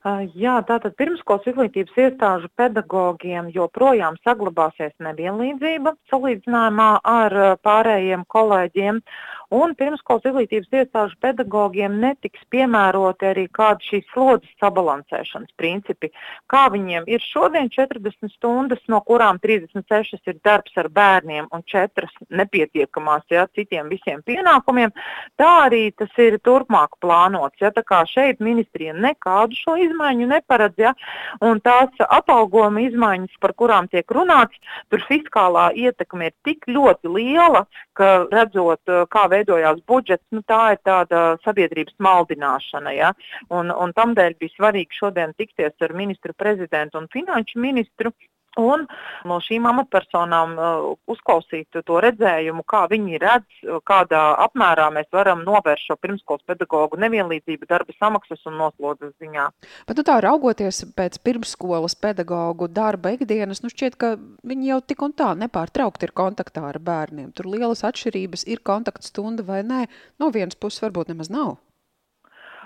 Jā, tātad pirmskolas izglītības iestāžu pedagogiem joprojām saglabāsies nevienlīdzība salīdzinājumā ar pārējiem kolēģiem. Un pirmskolas izglītības iestāžu pedagogiem netiks piemēroti arī kādi šīs slodzes sabalansēšanas principi. Kā viņiem ir šodien 40 stundas, no kurām 36 ir darbs ar bērniem un 4 nepietiekamās ja, citiem visiem pienākumiem, tā arī tas ir turpmāk plānots. Ja, tā kā šeit ministrija nekādu šo izmaiņu neparedz, ja, un tās atalgojuma izmaiņas, par kurām tiek runāts, tur fiskālā ietekme ir tik ļoti liela, ka redzot, kā veidojas veidojās budžets, nu, tā ir tāda sabiedrības maldināšana. Ja? Un, un tamdēļ bija svarīgi šodien tikties ar ministru prezidentu un finanšu ministru. Un no šīm amatpersonām uh, uzklausīt to redzējumu, kā viņi redz, kādā apmērā mēs varam novērst šo pirmskolas pedagoģu nevienlīdzību darba samaksas un noslodzes ziņā. Bet nu, tā raugoties pēc pirmskolas pedagoģu darba ikdienas, nu šķiet, ka viņi jau tik un tā nepārtraukti ir kontaktā ar bērniem. Tur lielas atšķirības ir kontaktstunda vai nē. No vienas puses varbūt nemaz nav.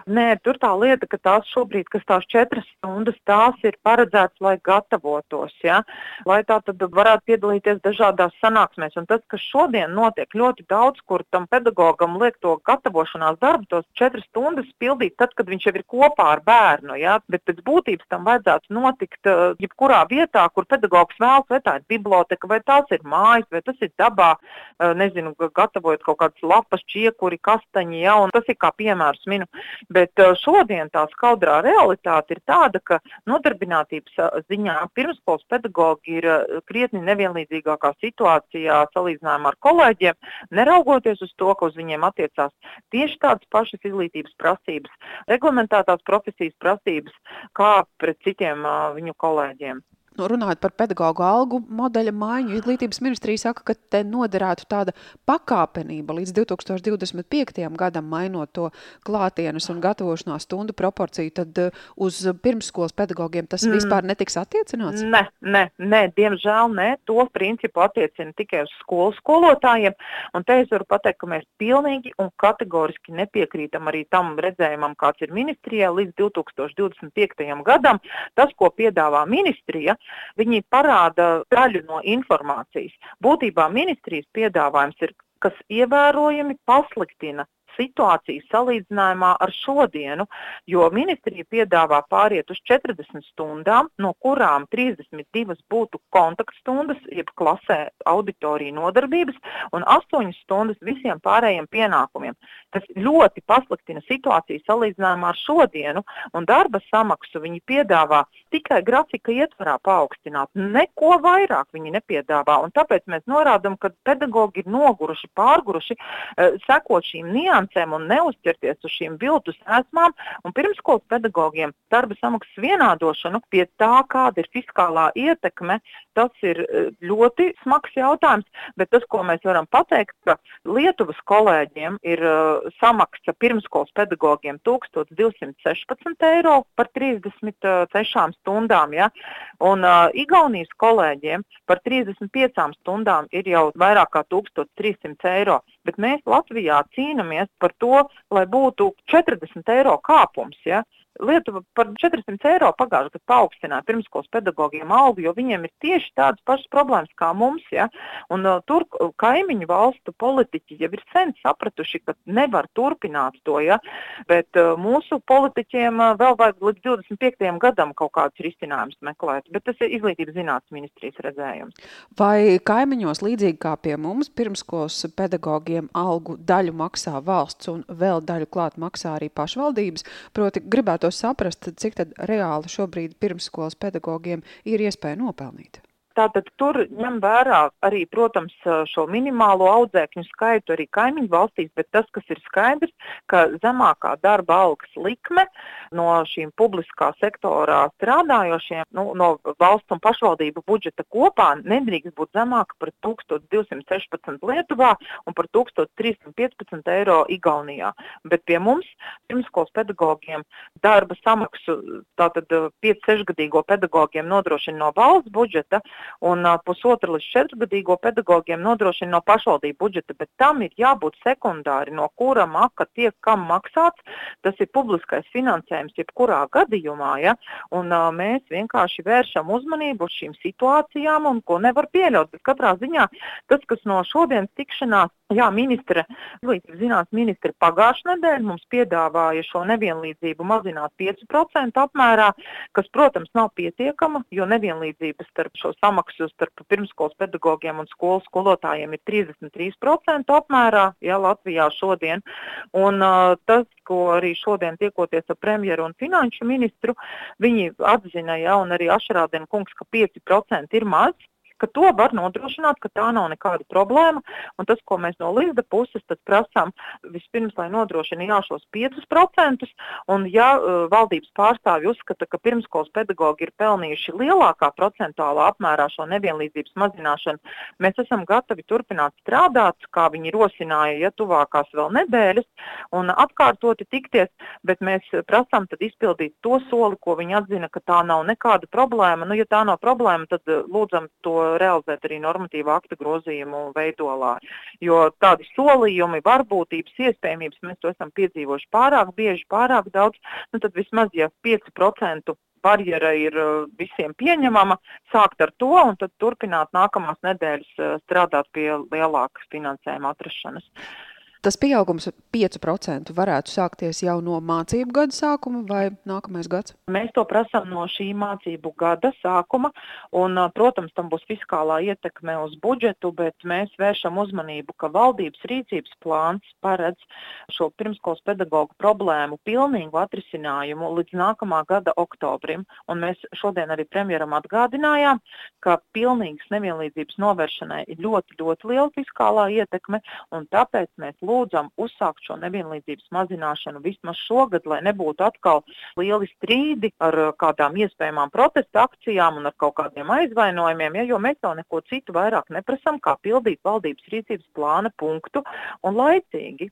Nē, tur tā lieta, ka tās šobrīd, kas tās četras stundas, tās ir paredzētas, lai gatavotos, ja? lai tā tad varētu piedalīties dažādās sanāksmēs. Un tas, kas šodien notiek ļoti daudz, kur tam pedagogam liek to gatavošanās darbu, tos četras stundas pildīt tad, kad viņš jau ir kopā ar bērnu. Ja? Bet pēc būtības tam vajadzētu notikt uh, jebkurā vietā, kur pedagogs vēlas, vai tā ir biblioteka, vai tās ir mājas, vai tas ir dabā, uh, nezinu, gatavojot kaut kādas lapas, čiekuri, kastaņi, ja? un tas ir kā piemērs minu. Bet uh, šodien tā skaudrā realitāte ir tāda, ka nodarbinātības uh, ziņā pirmskolas pedagoģi ir uh, krietni nevienlīdzīgākā situācijā salīdzinājumā ar kolēģiem, neraugoties uz to, ka uz viņiem attiecās tieši tādas pašas izglītības prasības, reglamentētās profesijas prasības kā pret citiem viņu kolēģiem. Nu, runājot par pedagoģu algu modeļa maiņu, izglītības ministrija saka, ka te noderētu tāda pakāpenība līdz 2025. gadam, mainot to klātienes un gatavošanās stundu proporciju. Tad uh, uz pirmsskolas pedagogiem tas mm. vispār netiks attiecināts? Nē, nē, nē, diemžēl nē. To principu attiecina tikai uz skolu skolotājiem. Un te es varu pateikt, ka mēs pilnīgi un kategoriski nepiekrītam arī tam redzējumam, kāds ir ministrijā līdz 2025. gadam. Tas, ko piedāvā ministrija, Viņi parāda daļu no informācijas. Būtībā ministrijas piedāvājums ir kas ievērojami pasliktina situāciju salīdzinājumā ar šodienu, jo ministrija piedāvā pāriet uz 40 stundām, no kurām 32 būtu kontaktstundas, jeb klasē auditorija nodarbības, un 8 stundas visiem pārējiem pienākumiem. Tas ļoti pasliktina situāciju salīdzinājumā ar šodienu, un darba samaksu viņi piedāvā tikai grafika ietvarā paaugstināt. Neko vairāk viņi nepiedāvā, un tāpēc mēs norādām, ka pedagoģi ir noguruši, pārguruši, eh, sekot šīm niansēm niansēm un neuzķerties uz šīm viltus esmām. Pirmskolas pedagogiem darba samaksas vienādošanu pie tā, kāda ir fiskālā ietekme, tas ir e, ļoti smags jautājums. Bet tas, ko mēs varam pateikt, ka Lietuvas kolēģiem ir uh, samaksa pirmskolas pedagogiem 1216 eiro par 36 stundām. Ja? Un uh, Igaunijas kolēģiem par 35 stundām ir jau vairāk kā 1300 eiro. Bet mēs Latvijā cīnāmies par to, lai būtu 40 eiro kāpums. Ja? Lietuva par 400 eiro pagājušajā gadā paaugstināja pirmskolas pedagogiem algu, jo viņiem ir tieši tādas pašas problēmas kā mums. Ja? Un, uh, tur kaimiņu valstu politiķi jau ir sen sapratuši, ka nevar turpināt to. Ja? Bet uh, mūsu politiķiem uh, vēl vajag līdz 25. gadam kaut kādus risinājumus meklēt. Bet tas ir izglītības zinātnes ministrijas redzējums. Vai kaimiņos līdzīgi kā pie mums pirmskolas pedagogiem algu daļu maksā valsts un vēl daļu klāt maksā arī pašvaldības? Proti, gribētu to saprast, cik reāli šobrīd pirmsskolas pedagogiem ir iespēja nopelnīt. Tātad tur ņem vērā arī, protams, šo minimālo audzēkņu skaitu arī kaimiņu valstīs, bet tas, kas ir skaidrs, ka zemākā darba algas likme no šīm publiskā sektorā strādājošiem, nu, no valsts un pašvaldību budžeta kopā nedrīkst būt zemāka par 1216 Lietuvā un par 1315 eiro Igaunijā. Bet pie mums pirmskolas pedagogiem darba samaksu, tātad 5-6 gadīgo pedagogiem nodrošina no valsts budžeta, un uh, pusotra līdz četrgadīgo pedagogiem nodrošina no pašvaldību budžeta, bet tam ir jābūt sekundāri, no kura maka tiek kam maksāts. Tas ir publiskais finansējums jebkurā gadījumā, ja? un uh, mēs vienkārši vēršam uzmanību uz šīm situācijām, un ko nevar pieļaut. Bet katrā ziņā tas, kas no šodienas tikšanās Jā, ministre, izglītības zinātnes ministre pagājušajā nedēļā mums piedāvāja šo nevienlīdzību mazināt 5% apmērā, kas, protams, nav pietiekama, jo nevienlīdzība starp šo samaksu starp pirmskolas pedagogiem un skolas skolotājiem ir 33% apmērā ja, Latvijā šodien. Un, uh, tas, ko arī šodien tiekoties ar premjeru un finanšu ministru, viņi atzina, ja, un arī Ašrādena kungs, ka 5% ir maz ka to var nodrošināt, ka tā nav nekāda problēma. Un tas, ko mēs no līdzda puses prasām, vispirms, lai nodrošina jā, šos 5%, un ja uh, valdības pārstāvji uzskata, ka pirmskolas pedagoģi ir pelnījuši lielākā procentuālā apmērā šo nevienlīdzības mazināšanu, mēs esam gatavi turpināt strādāt, kā viņi rosināja, ja tuvākās vēl nedēļas, un atkārtoti tikties, bet mēs prasām izpildīt to soli, ko viņi atzina, ka tā nav nekāda problēma. Nu, ja tā nav problēma, tad lūdzam to realizēt arī normatīva akta grozījumu veidolā. Jo tādi solījumi, varbūtības, iespējamības mēs to esam piedzīvojuši pārāk bieži, pārāk daudz. Nu, tad vismaz, ja 5% barjera ir uh, visiem pieņemama, sākt ar to un tad turpināt nākamās nedēļas uh, strādāt pie lielākas finansējuma atrašanas. Tas pieaugums 5% varētu sākties jau no mācību gada sākuma vai nākamais gads? Mēs to prasām no šī mācību gada sākuma. Un, protams, tam būs fiskālā ietekme uz budžetu, bet mēs vēršam uzmanību, ka valdības rīcības plāns paredz šo pirmskolas pedagoģu problēmu pilnīgu atrisinājumu līdz nākamā gada oktobrim. Un mēs šodien arī premjeram atgādinājām, ka pilnīgas nevienlīdzības novēršanai ir ļoti, ļoti liela fiskālā ietekme, un tāpēc mēs lūdzam lūdzam uzsākt šo nevienlīdzības mazināšanu vismaz šogad, lai nebūtu atkal lieli strīdi ar kādām iespējamām protesta akcijām un ar kaut kādiem aizvainojumiem, ja, jo mēs jau neko citu vairāk neprasam, kā pildīt valdības rīcības plāna punktu un laicīgi.